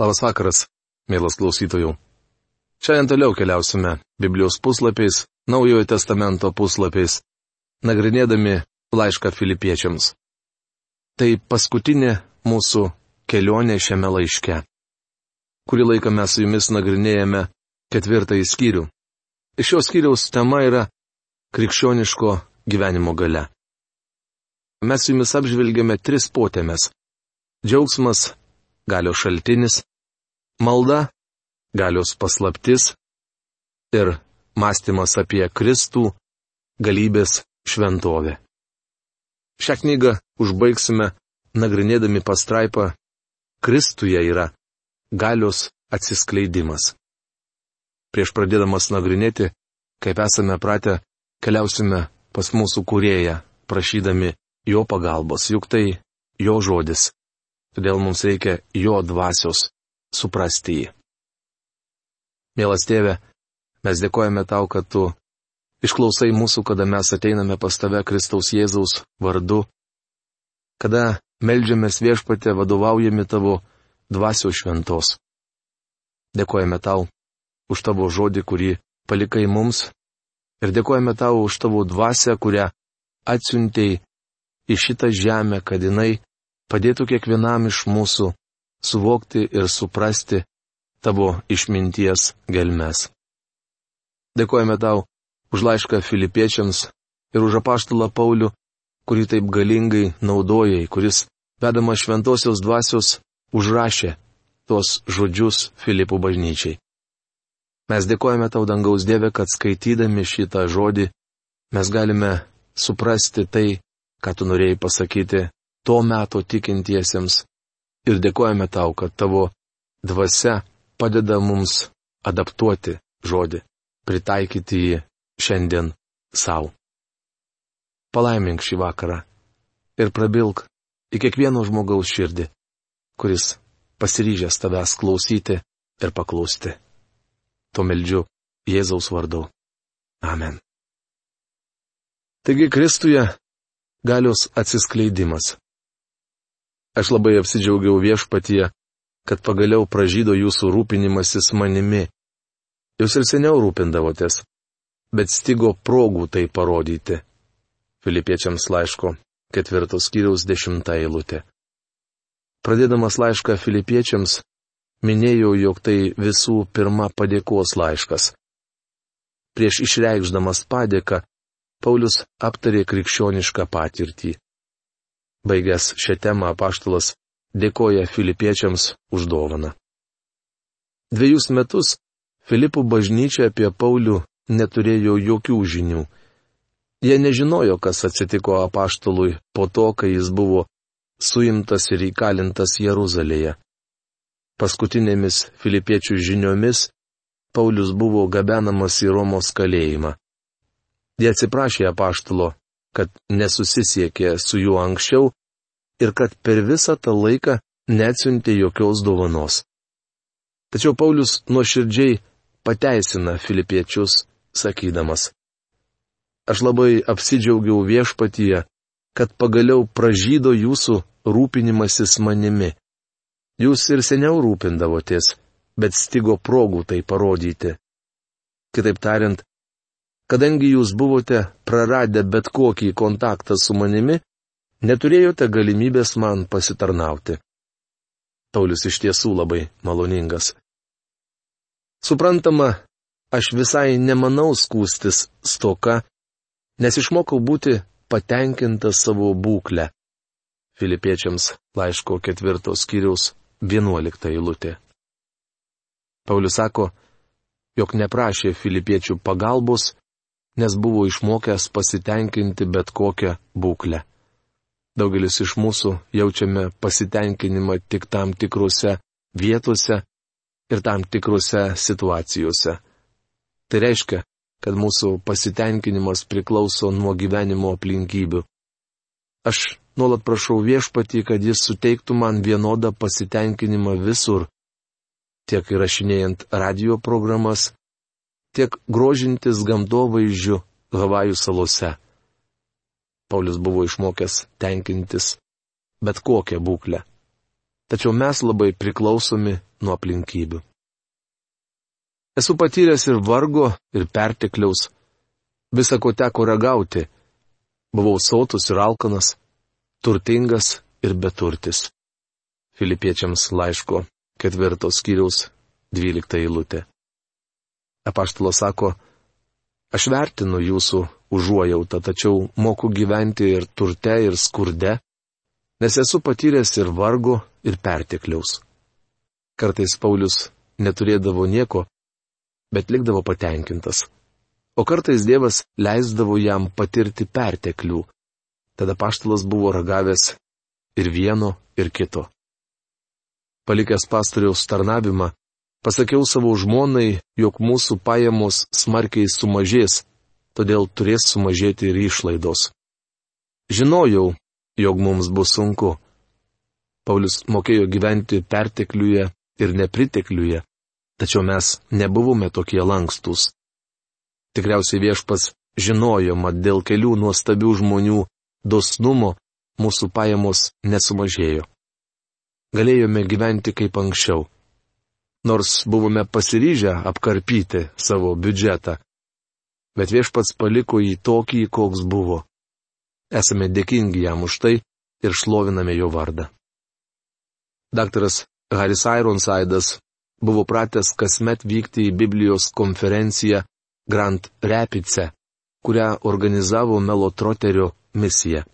Labas vakaras, mielas klausytojų. Šiandien toliau keliausime Biblijos puslapiais, Naujojo testamento puslapiais, nagrinėdami laišką filipiečiams. Tai paskutinė mūsų kelionė šiame laiške. Kurį laiką mes su jumis nagrinėjame ketvirtąjį skyrių. Iš šios skyriaus tema yra krikščioniško gyvenimo gale. Mes su jumis apžvelgėme tris potėmes - džiaugsmas, galios šaltinis malda, galios paslaptis ir mąstymas apie Kristų galybės šventovę. Šią knygą užbaigsime nagrinėdami pastraipą Kristuje yra galios atsiskleidimas. Prieš pradėdamas nagrinėti, kaip esame pratę, keliausime pas mūsų kurėją, prašydami jo pagalbos, juk tai jo žodis. Todėl mums reikia jo dvasios suprasti jį. Mielas tėve, mes dėkojame tau, kad tu išklausai mūsų, kada mes ateiname pas tave Kristaus Jėzaus vardu, kada melžiamės viešpatė vadovaujami tavo dvasio šventos. Dėkojame tau už tavo žodį, kurį palikai mums, ir dėkojame tau už tavo dvasę, kurią atsiuntėjai į šitą žemę, kad jinai padėtų kiekvienam iš mūsų suvokti ir suprasti tavo išminties gelmes. Dėkojame tau už laišką filipiečiams ir už apaštalą Paulių, kurį taip galingai naudojai, kuris, vedama šventosios dvasios, užrašė tuos žodžius Filipų bažnyčiai. Mes dėkojame tau dangaus Dieve, kad skaitydami šitą žodį mes galime suprasti tai, ką tu norėjai pasakyti to meto tikintiesiems ir dėkojame tau, kad tavo dvasia padeda mums adaptuoti žodį, pritaikyti jį šiandien savo. Palaimink šį vakarą ir prabilk į kiekvieno žmogaus širdį, kuris pasiryžęs tavęs klausyti ir paklausti. To meldžiu Jėzaus vardu. Amen. Taigi Kristuje galios atsiskleidimas. Aš labai apsidžiaugiau viešpatyje, kad pagaliau pražydo jūsų rūpinimasis manimi. Jūs ir seniau rūpindavotės, bet stigo progų tai parodyti. Filipiečiams laiško ketvirtos skyriaus dešimtą eilutę. Pradėdamas laišką filipiečiams, minėjau, jog tai visų pirma padėkos laiškas. Prieš išreikšdamas padėką, Paulius aptarė krikščionišką patirtį. Baigęs šią temą apaštalas dėkoja filipiečiams už dovaną. Dviejus metus Filipų bažnyčia apie Paulių neturėjo jokių žinių. Jie nežinojo, kas atsitiko apaštalui po to, kai jis buvo suimtas ir įkalintas Jeruzalėje. Paskutinėmis filipiečių žiniomis Paulius buvo gabenamas į Romos kalėjimą. Jie atsiprašė apaštalo, kad nesusisiekė su juo anksčiau ir kad per visą tą laiką neatsiuntė jokios dovanos. Tačiau Paulius nuoširdžiai pateisina filipiečius, sakydamas. Aš labai apsidžiaugiau viešpatyje, kad pagaliau pražydo jūsų rūpinimasis manimi. Jūs ir seniau rūpindavotės, bet stigo progų tai parodyti. Kitaip tariant, Kadangi jūs buvote praradę bet kokį kontaktą su manimi, neturėjote galimybės man pasitarnauti. Paulius iš tiesų labai maloningas. Suprantama, aš visai nemanau skūstis stoka, nes išmokau būti patenkintas savo būklę. Filipiečiams laiško ketvirtos skyriaus vienuolikta eilutė. Paulius sako, jog neprašė filipiečių pagalbos, nes buvo išmokęs pasitenkinti bet kokią būklę. Daugelis iš mūsų jaučiame pasitenkinimą tik tam tikrose vietose ir tam tikrose situacijose. Tai reiškia, kad mūsų pasitenkinimas priklauso nuo gyvenimo aplinkybių. Aš nuolat prašau viešpatį, kad jis suteiktų man vienodą pasitenkinimą visur, tiek įrašinėjant radio programas, tiek grožintis gamtovaizdžiu Havajų salose. Paulius buvo išmokęs tenkintis bet kokią būklę. Tačiau mes labai priklausomi nuo aplinkybių. Esu patyręs ir vargo, ir pertekliaus. Visą ko teko ragauti. Buvau sotus ir alkanas, turtingas ir beturtis. Filipiečiams laiško ketvirtos skyriaus dvylikta eilutė. Apaštalas sako, aš vertinu jūsų užuojautą, tačiau moku gyventi ir turte, ir skurde, nes esu patyręs ir vargo, ir pertekliaus. Kartais Paulius neturėdavo nieko, bet likdavo patenkintas. O kartais Dievas leisdavo jam patirti perteklių. Tada paštalas buvo ragavęs ir vieno, ir kito. Palikęs pastoriaus tarnavimą, pasakiau savo žmonai, jog mūsų pajamos smarkiai sumažės, todėl turės sumažėti ir išlaidos. Žinojau, jog mums bus sunku. Paulius mokėjo gyventi pertekliuje ir nepritekliuje, tačiau mes nebuvome tokie lankstus. Tikriausiai viešpas žinojo, mat dėl kelių nuostabių žmonių dosnumo mūsų pajamos nesumažėjo. Galėjome gyventi kaip anksčiau. Nors buvome pasiryžę apkarpyti savo biudžetą, bet viešpats paliko jį tokį, koks buvo. Esame dėkingi jam už tai ir šloviname jo vardą. Daktaras Haris Ironsaidas buvo pratęs kasmet vykti į Biblijos konferenciją Grand Rapice, kurią organizavo Melo Troterio misija.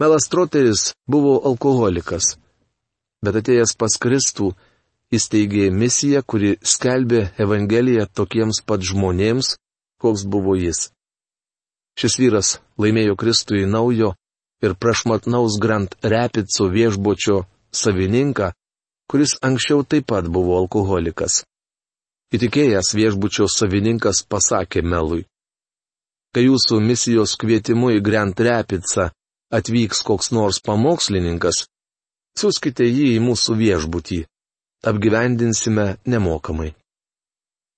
Melas Troteris buvo alkoholikas, bet atėjęs pas Kristų įsteigė misiją, kuri skelbė Evangeliją tokiems pat žmonėms, koks buvo jis. Šis vyras laimėjo Kristui naujo ir prašmatnaus Grand Rapico viešbočio savininką, kuris anksčiau taip pat buvo alkoholikas. Įtikėjęs viešbučio savininkas pasakė Melui. Kai jūsų misijos kvietimu į Grand Rapidsa atvyks koks nors pamokslininkas, siūskite jį į mūsų viešbutį. Apgyvendinsime nemokamai.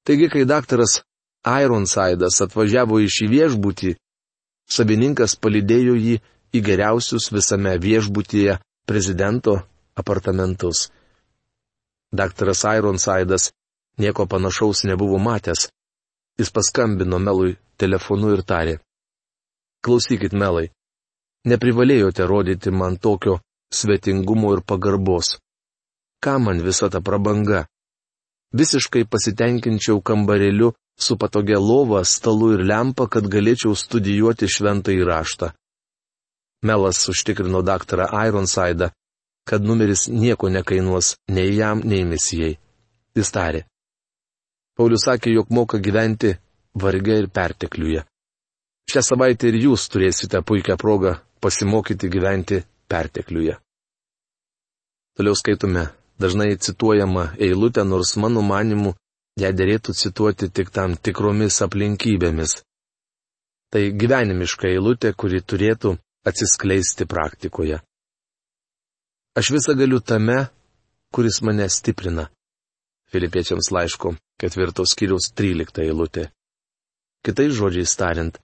Taigi, kai daktaras Ironsidas atvažiavo į šį viešbutį, savininkas palydėjo jį į geriausius visame viešbutyje prezidento apartamentus. Daktaras Ironsidas nieko panašaus nebuvo matęs. Jis paskambino Melui telefonu ir tarė. Klausykit, Melai, neprivalėjote rodyti man tokio svetingumo ir pagarbos. Ką man visa ta prabanga? Visiškai pasitenkinčiau kambarėliu su patogia lova, stalu ir lempa, kad galėčiau studijuoti šventą įraštą. Melas užtikrino daktarą Ironsidą, kad numeris nieko nekainuos nei jam, nei misijai. Jis tarė. Paulius sakė, jog moka gyventi varge ir pertekliuje. Šią savaitę ir jūs turėsite puikią progą pasimokyti gyventi pertekliuje. Toliau skaitome dažnai cituojama eilutė, nors mano manimu, ją dėrėtų cituoti tik tam tikromis aplinkybėmis. Tai gyvenimiška eilutė, kuri turėtų atsiskleisti praktikoje. Aš visą galiu tame, kuris mane stiprina. Filipiečiams laiško ketvirtos skyriaus trylikta eilutė. Kitais žodžiais tariant,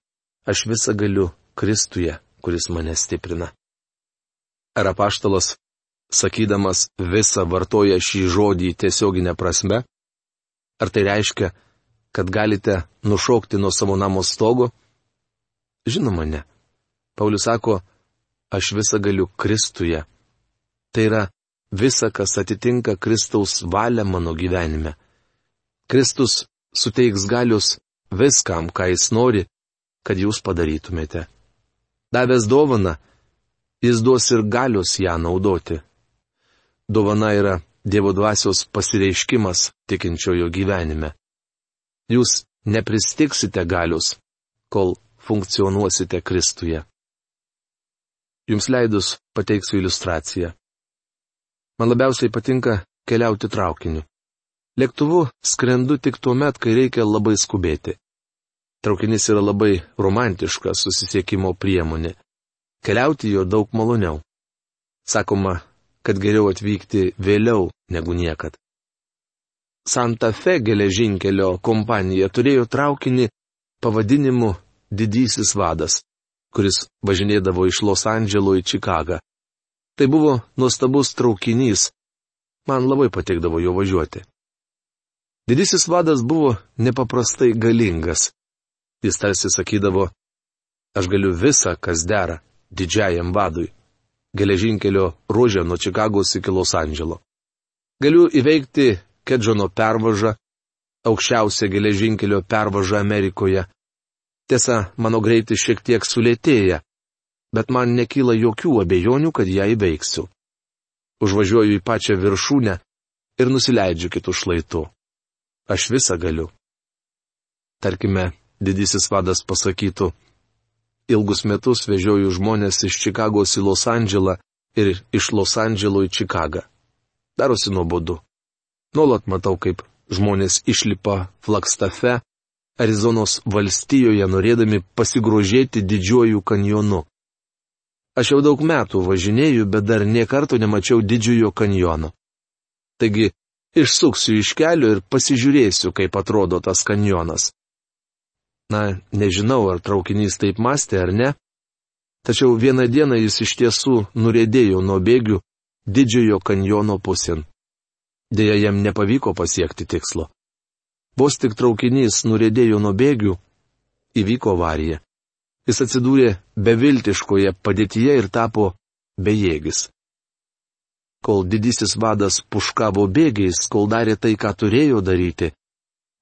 aš visą galiu Kristuje, kuris mane stiprina. Ar apaštalas, sakydamas visą vartoja šį žodį tiesioginę prasme? Ar tai reiškia, kad galite nušokti nuo savo namo stogo? Žinoma, ne. Paulius sako, aš visą galiu Kristuje, Tai yra visa, kas atitinka Kristaus valią mano gyvenime. Kristus suteiks galius viskam, ką jis nori, kad jūs padarytumėte. Davęs dovaną, jis duos ir galius ją naudoti. Dovana yra Dievo dvasios pasireiškimas tikinčiojo gyvenime. Jūs nepristiksite galius, kol funkcionuosite Kristuje. Jums leidus pateiksiu iliustraciją. Man labiausiai patinka keliauti traukiniu. Lėktuvu skrendu tik tuo met, kai reikia labai skubėti. Traukinys yra labai romantiška susisiekimo priemonė. Keliauti jo daug maloniau. Sakoma, kad geriau atvykti vėliau negu niekad. Santa Fe geležinkelio kompanija turėjo traukinį pavadinimu Didysis vadas, kuris važinėdavo iš Los Andželo į Čikagą. Tai buvo nuostabus traukinys, Man labai patikdavo jo važiuoti. Didysis vadas buvo nepaprastai galingas. Jis tarsi sakydavo, aš galiu visą, kas dera, didžiajam vadui. Geležinkelio ruožė nuo Čikagos iki Los Andželo. Galiu įveikti Kedžono pervažą, aukščiausią geležinkelio pervažą Amerikoje. Tiesa, mano greitis šiek tiek sulėtėja, bet man nekyla jokių abejonių, kad ją įveiksiu. Užvažiuoju į pačią viršūnę ir nusileidžiu kitų šlaitų. Aš visą galiu. Tarkime, didysis vadas pasakytų, ilgus metus vežioju žmonės iš Čikagos į Los Andželą ir iš Los Andželo į Čikagą. Darosi nuobodu. Nuolat matau, kaip žmonės išlipa Flagstafe, Arizonos valstijoje, norėdami pasigrožėti didžiuoju kanjonu. Aš jau daug metų važinėju, bet dar niekarto nemačiau didžiojo kanjono. Taigi, išsuksiu iš kelio ir pasižiūrėsiu, kaip atrodo tas kanjonas. Na, nežinau, ar traukinys taip mąstė ar ne, tačiau vieną dieną jis iš tiesų nurėdėjo nuo bėgių didžiojo kanjono pusėn. Deja, jam nepavyko pasiekti tikslo. Vos tik traukinys nurėdėjo nuo bėgių, įvyko avarija. Jis atsidūrė beviltiškoje padėtyje ir tapo bejėgis. Kol didysis vadas puškavo bėgiais, kol darė tai, ką turėjo daryti,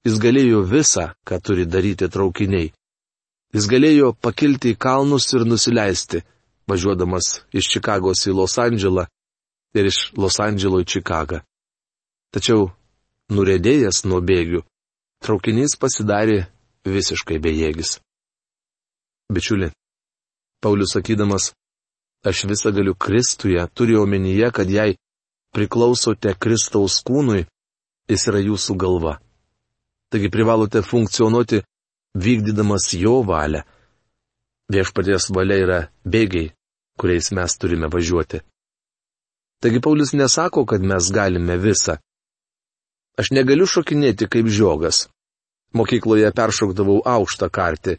Jis galėjo visą, ką turi daryti traukiniai. Jis galėjo pakilti į kalnus ir nusileisti, važiuodamas iš Čikagos į Los Andželą ir iš Los Andželo į Čikagą. Tačiau, nurėdėjęs nuo bėgių, traukinys pasidarė visiškai bejėgis. Bičiuli, Paulius sakydamas, aš visą galiu Kristuje, turi omenyje, kad jei priklausote Kristaus kūnui, jis yra jūsų galva. Taigi privalote funkcionuoti vykdydamas jo valią. Viešpaties valia yra bėgiai, kuriais mes turime važiuoti. Taigi Paulius nesako, kad mes galime visą. Aš negaliu šokinėti kaip žiogas. Mokykloje peršokdavau aukštą kartį,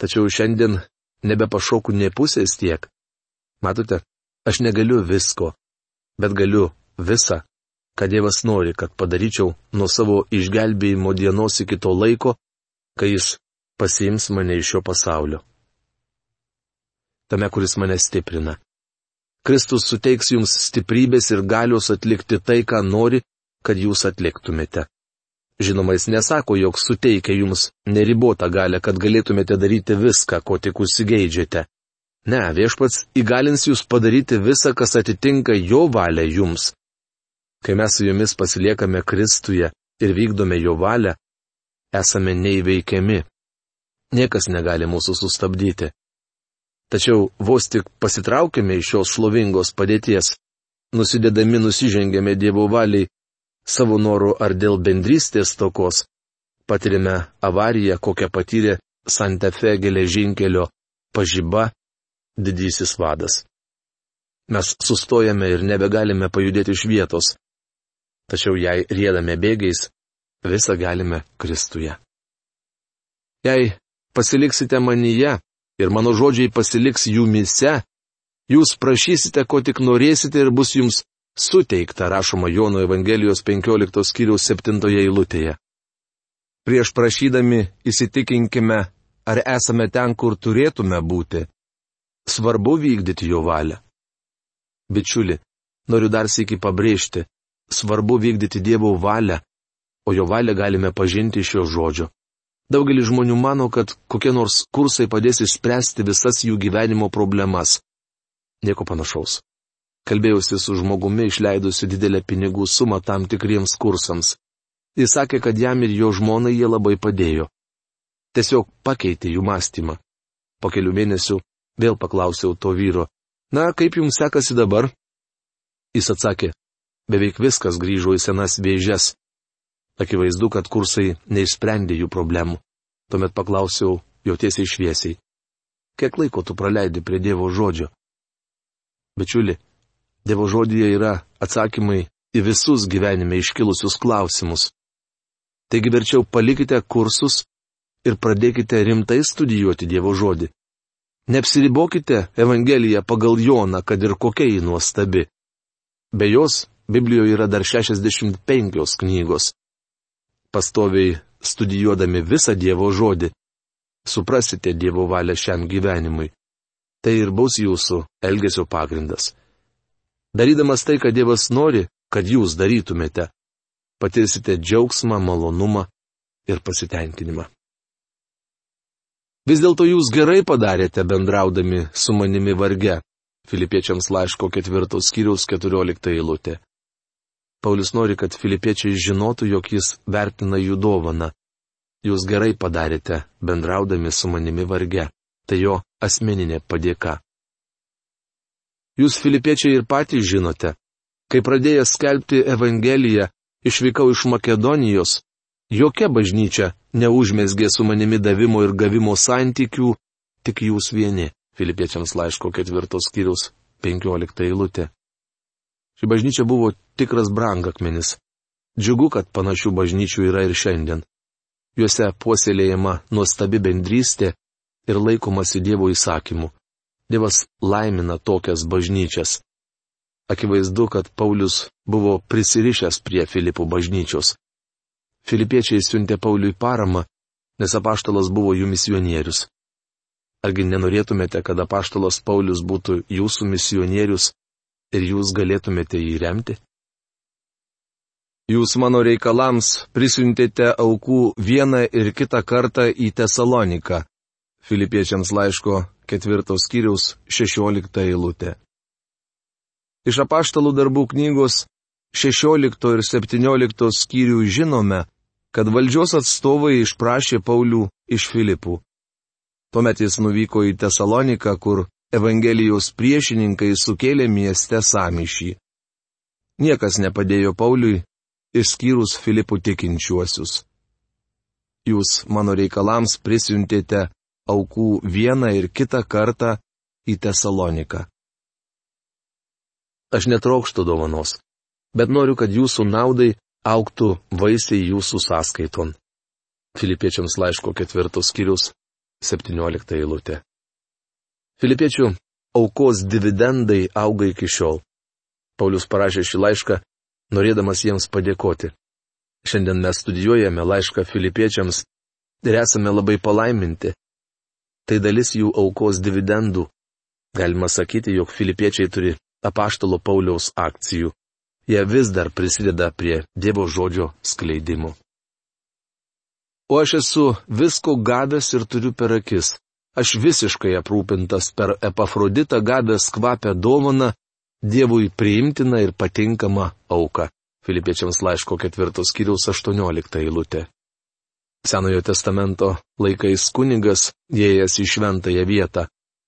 tačiau šiandien nebepašoku nie pusės tiek. Matote, aš negaliu visko, bet galiu visą, ką Dievas nori, kad padaryčiau nuo savo išgelbėjimo dienos iki to laiko, kai Jis pasiims mane iš šio pasaulio. Tame, kuris mane stiprina. Kristus suteiks jums stiprybės ir galios atlikti tai, ką nori, kad jūs atliktumėte. Žinoma, jis nesako, jog suteikia jums neribotą galę, kad galėtumėte daryti viską, ko tik užsigeidžiate. Ne, viešpats įgalins jūs padaryti visą, kas atitinka jo valią jums. Kai mes su jumis pasiliekame Kristuje ir vykdome jo valią, esame neįveikiami. Niekas negali mūsų sustabdyti. Tačiau vos tik pasitraukime iš šios šlovingos padėties, nusidėdami nusižengėme Dievo valiai, savo norų ar dėl bendrystės tokos, patirime avariją, kokią patyrė Santa Fe geležinkelio pažyba didysis vadas. Mes sustojame ir nebegalime pajudėti iš vietos tačiau jei riedame bėgiais, visą galime Kristuje. Jei pasiliksite manyje ir mano žodžiai pasiliks jumise, jūs prašysite, ko tik norėsite ir bus jums suteikta, rašoma Jono Evangelijos 15 skyriaus 7 eilutėje. Prieš prašydami įsitikinkime, ar esame ten, kur turėtume būti. Svarbu vykdyti jo valią. Bičiuli, noriu dar sėki pabrėžti, svarbu vykdyti Dievo valią, o jo valią galime pažinti iš jo žodžio. Daugelis žmonių mano, kad kokie nors kursai padės išspręsti visas jų gyvenimo problemas. Nieko panašaus. Kalbėjausi su žmogumi išleidusiu didelę pinigų sumą tam tikriems kursams. Jis sakė, kad jam ir jo žmonai jie labai padėjo. Tiesiog pakeitė jų mąstymą. Po kelių mėnesių vėl paklausiau to vyro. Na, kaip jums sekasi dabar? Jis atsakė, beveik viskas grįžo į senas vėžes. Akivaizdu, kad kursai neišsprendė jų problemų. Tuomet paklausiau jau tiesiai šviesiai. Kiek laiko tu praleidi prie Dievo žodžio? Bičiuli, Dievo žodėje yra atsakymai į visus gyvenime iškilusius klausimus. Taigi verčiau palikite kursus ir pradėkite rimtai studijuoti Dievo žodį. Neapsiribokite Evangeliją pagal Joną, kad ir kokia ji nuostabi. Be jos Biblijoje yra dar 65 knygos. Pastoviai studijuodami visą Dievo žodį, suprasite Dievo valią šiam gyvenimui. Tai ir bus jūsų elgesio pagrindas. Darydamas tai, ką Dievas nori, kad jūs darytumėte, patirsite džiaugsmą, malonumą ir pasitenkinimą. Vis dėlto jūs gerai padarėte bendraudami su manimi varge. Filipiečiams laiško ketvirtos skyriaus keturiolikta eilutė. Paulius nori, kad filipiečiai žinotų, jog jis vertina jų dovaną. Jūs gerai padarėte, bendraudami su manimi varge. Tai jo asmeninė padėka. Jūs filipiečiai ir patys žinote, kai pradėjęs skelbti Evangeliją, išvykau iš Makedonijos, jokia bažnyčia neužmėsgė su manimi davimo ir gavimo santykių, tik jūs vieni. Filipiečiams laiško ketvirtos skyrius, penkiolikta eilutė. Ši bažnyčia buvo tikras brangakmenis. Džiugu, kad panašių bažnyčių yra ir šiandien. Juose puoselėjama nuostabi bendrystė ir laikomasi Dievo įsakymų. Dievas laimina tokias bažnyčias. Akivaizdu, kad Paulius buvo prisirišęs prie Filipų bažnyčios. Filipiečiai siuntė Pauliui paramą, nes apaštalas buvo jų misionierius. Argi nenorėtumėte, kad apaštalas Paulius būtų jūsų misionierius ir jūs galėtumėte jį remti? Jūs mano reikalams prisiuntėte aukų vieną ir kitą kartą į Tesaloniką. Filipiečiams laiško ketvirtos skyriaus šešiolikta eilutė. Iš apaštalų darbų knygos 16 ir 17 skyrių žinome, kad valdžios atstovai išprašė Paulių iš Filipų. Tuomet jis nuvyko į Tesaloniką, kur Evangelijos priešininkai sukėlė mieste samyšį. Niekas nepadėjo Pauliui, išskyrus Filipų tikinčiuosius. Jūs mano reikalams prisiuntėte aukų vieną ir kitą kartą į Tesaloniką. Aš netraukštų dovanos, bet noriu, kad jūsų naudai auktų vaisiai jūsų sąskaiton. Filipiečiams laiško ketvirtos skyrius, 17 eilutė. Filipiečių aukos dividendai auga iki šiol. Paulius parašė šį laišką, norėdamas jiems padėkoti. Šiandien mes studijuojame laišką filipiečiams ir esame labai palaiminti. Tai dalis jų aukos dividendų. Galima sakyti, jog filipiečiai turi apaštalo Pauliaus akcijų. Jie vis dar prisideda prie Dievo žodžio skleidimo. O aš esu visko gavęs ir turiu per akis. Aš visiškai aprūpintas per epafroditą gavęs kvapę dovaną, Dievui priimtina ir patinkama auka. Filipiečiams laiško ketvirtos kiriaus 18 eilutė. Senojo testamento laikais kunigas, įėjęs į šventąją vietą,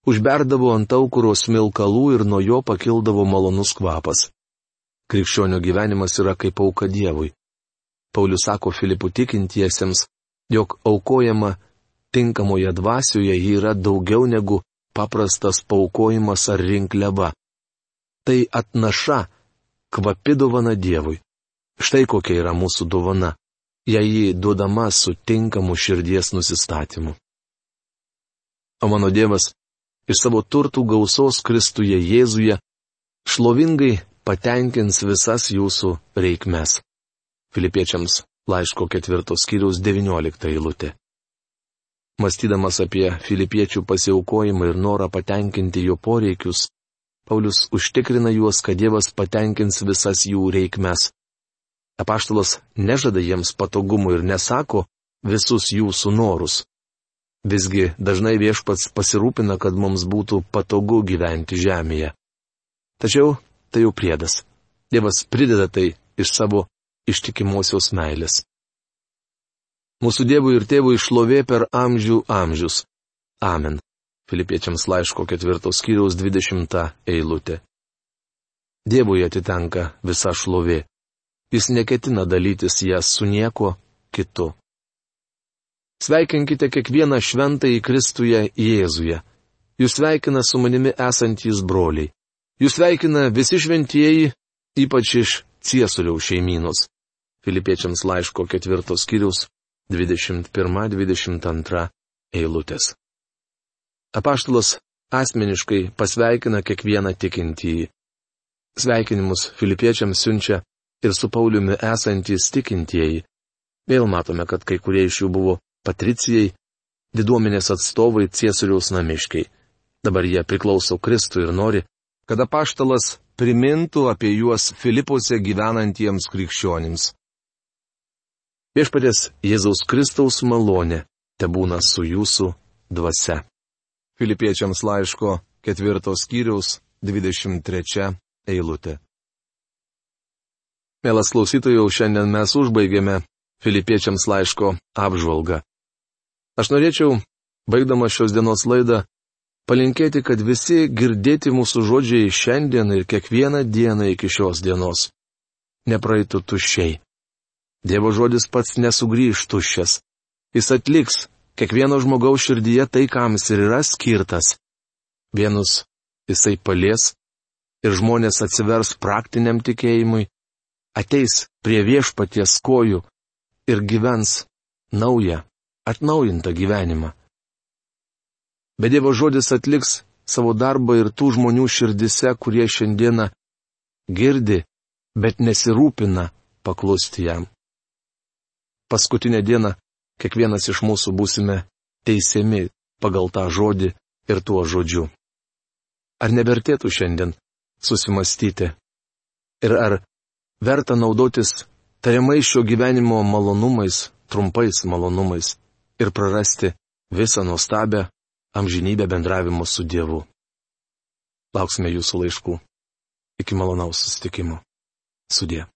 užberdavo ant aukuros smilkalų ir nuo jo pakildavo malonus kvapas. Krikščionio gyvenimas yra kaip auka Dievui. Paulius sako Filipų tikintiesiems, jog aukojama tinkamoje dvasioje yra daugiau negu paprastas paukojimas ar rinkliava tai atnaša, kvapi dovana Dievui. Štai kokia yra mūsų dovana, jei ji duodama su tinkamu širdies nusistatymu. O mano Dievas iš savo turtų gausos Kristuje Jėzuje šlovingai patenkins visas jūsų reikmes. Filipiečiams laiško ketvirtos skyriaus 19 eilutė. Mąstydamas apie filipiečių pasiaukojimą ir norą patenkinti jo poreikius, Paulius užtikrina juos, kad Dievas patenkins visas jų reikmes. Apaštalas nežada jiems patogumų ir nesako visus jūsų norus. Visgi dažnai viešpats pasirūpina, kad mums būtų patogu gyventi žemėje. Tačiau tai jau priedas. Dievas prideda tai iš savo ištikimosios meilės. Mūsų Dievui ir Tėvui išlovė per amžių amžius. Amen. Filipiečiams laiško ketvirtos skyriaus dvidešimta eilutė. Dievui atitenka visa šlovė. Jis neketina dalytis jas su niekuo kitu. Sveikinkite kiekvieną šventą į Kristuje Jėzuje. Jūs sveikina su manimi esantys broliai. Jūs sveikina visi šventieji, ypač iš Ciesuriaus šeimynos. Filipiečiams laiško ketvirtos skyriaus 21-22 eilutės. Apaštalas asmeniškai pasveikina kiekvieną tikintįjį. Sveikinimus filipiečiams siunčia ir su Pauliumi esantys tikintieji. Vėl matome, kad kai kurie iš jų buvo patricijai, diduomenės atstovai Ciesoriaus namiškiai. Dabar jie priklauso Kristui ir nori, kad apaštalas primintų apie juos Filipose gyvenantiems krikščionims. Viešpatės Jėzaus Kristaus malonė te būna su jūsų dvasia. Filipiečiams laiško ketvirtos skyriaus 23 eilutė. Mielas klausytojų, šiandien mes užbaigėme Filipiečiams laiško apžvalgą. Aš norėčiau, baigdama šios dienos laidą, palinkėti, kad visi girdėti mūsų žodžiai šiandien ir kiekvieną dieną iki šios dienos nepraeitų tuščiai. Dievo žodis pats nesugrįž tuščias. Jis atliks kiekvieno žmogaus širdyje tai, kam jis ir yra skirtas. Vienus jisai palies ir žmonės atsivers praktiniam tikėjimui, ateis prie viešpaties kojų ir gyvens naują atnaujintą gyvenimą. Bet Dievo žodis atliks savo darbą ir tų žmonių širdise, kurie šiandieną girdi, bet nesirūpina paklusti jam. Paskutinę dieną kiekvienas iš mūsų būsime teisiami pagal tą žodį ir tuo žodžiu. Ar nevertėtų šiandien susimastyti? Ir ar verta naudotis tariamai šio gyvenimo malonumais, trumpais malonumais? ir prarasti visą nuostabę amžinybę bendravimo su Dievu. Lauksime jūsų laiškų. Iki malonaus susitikimo. Sudė.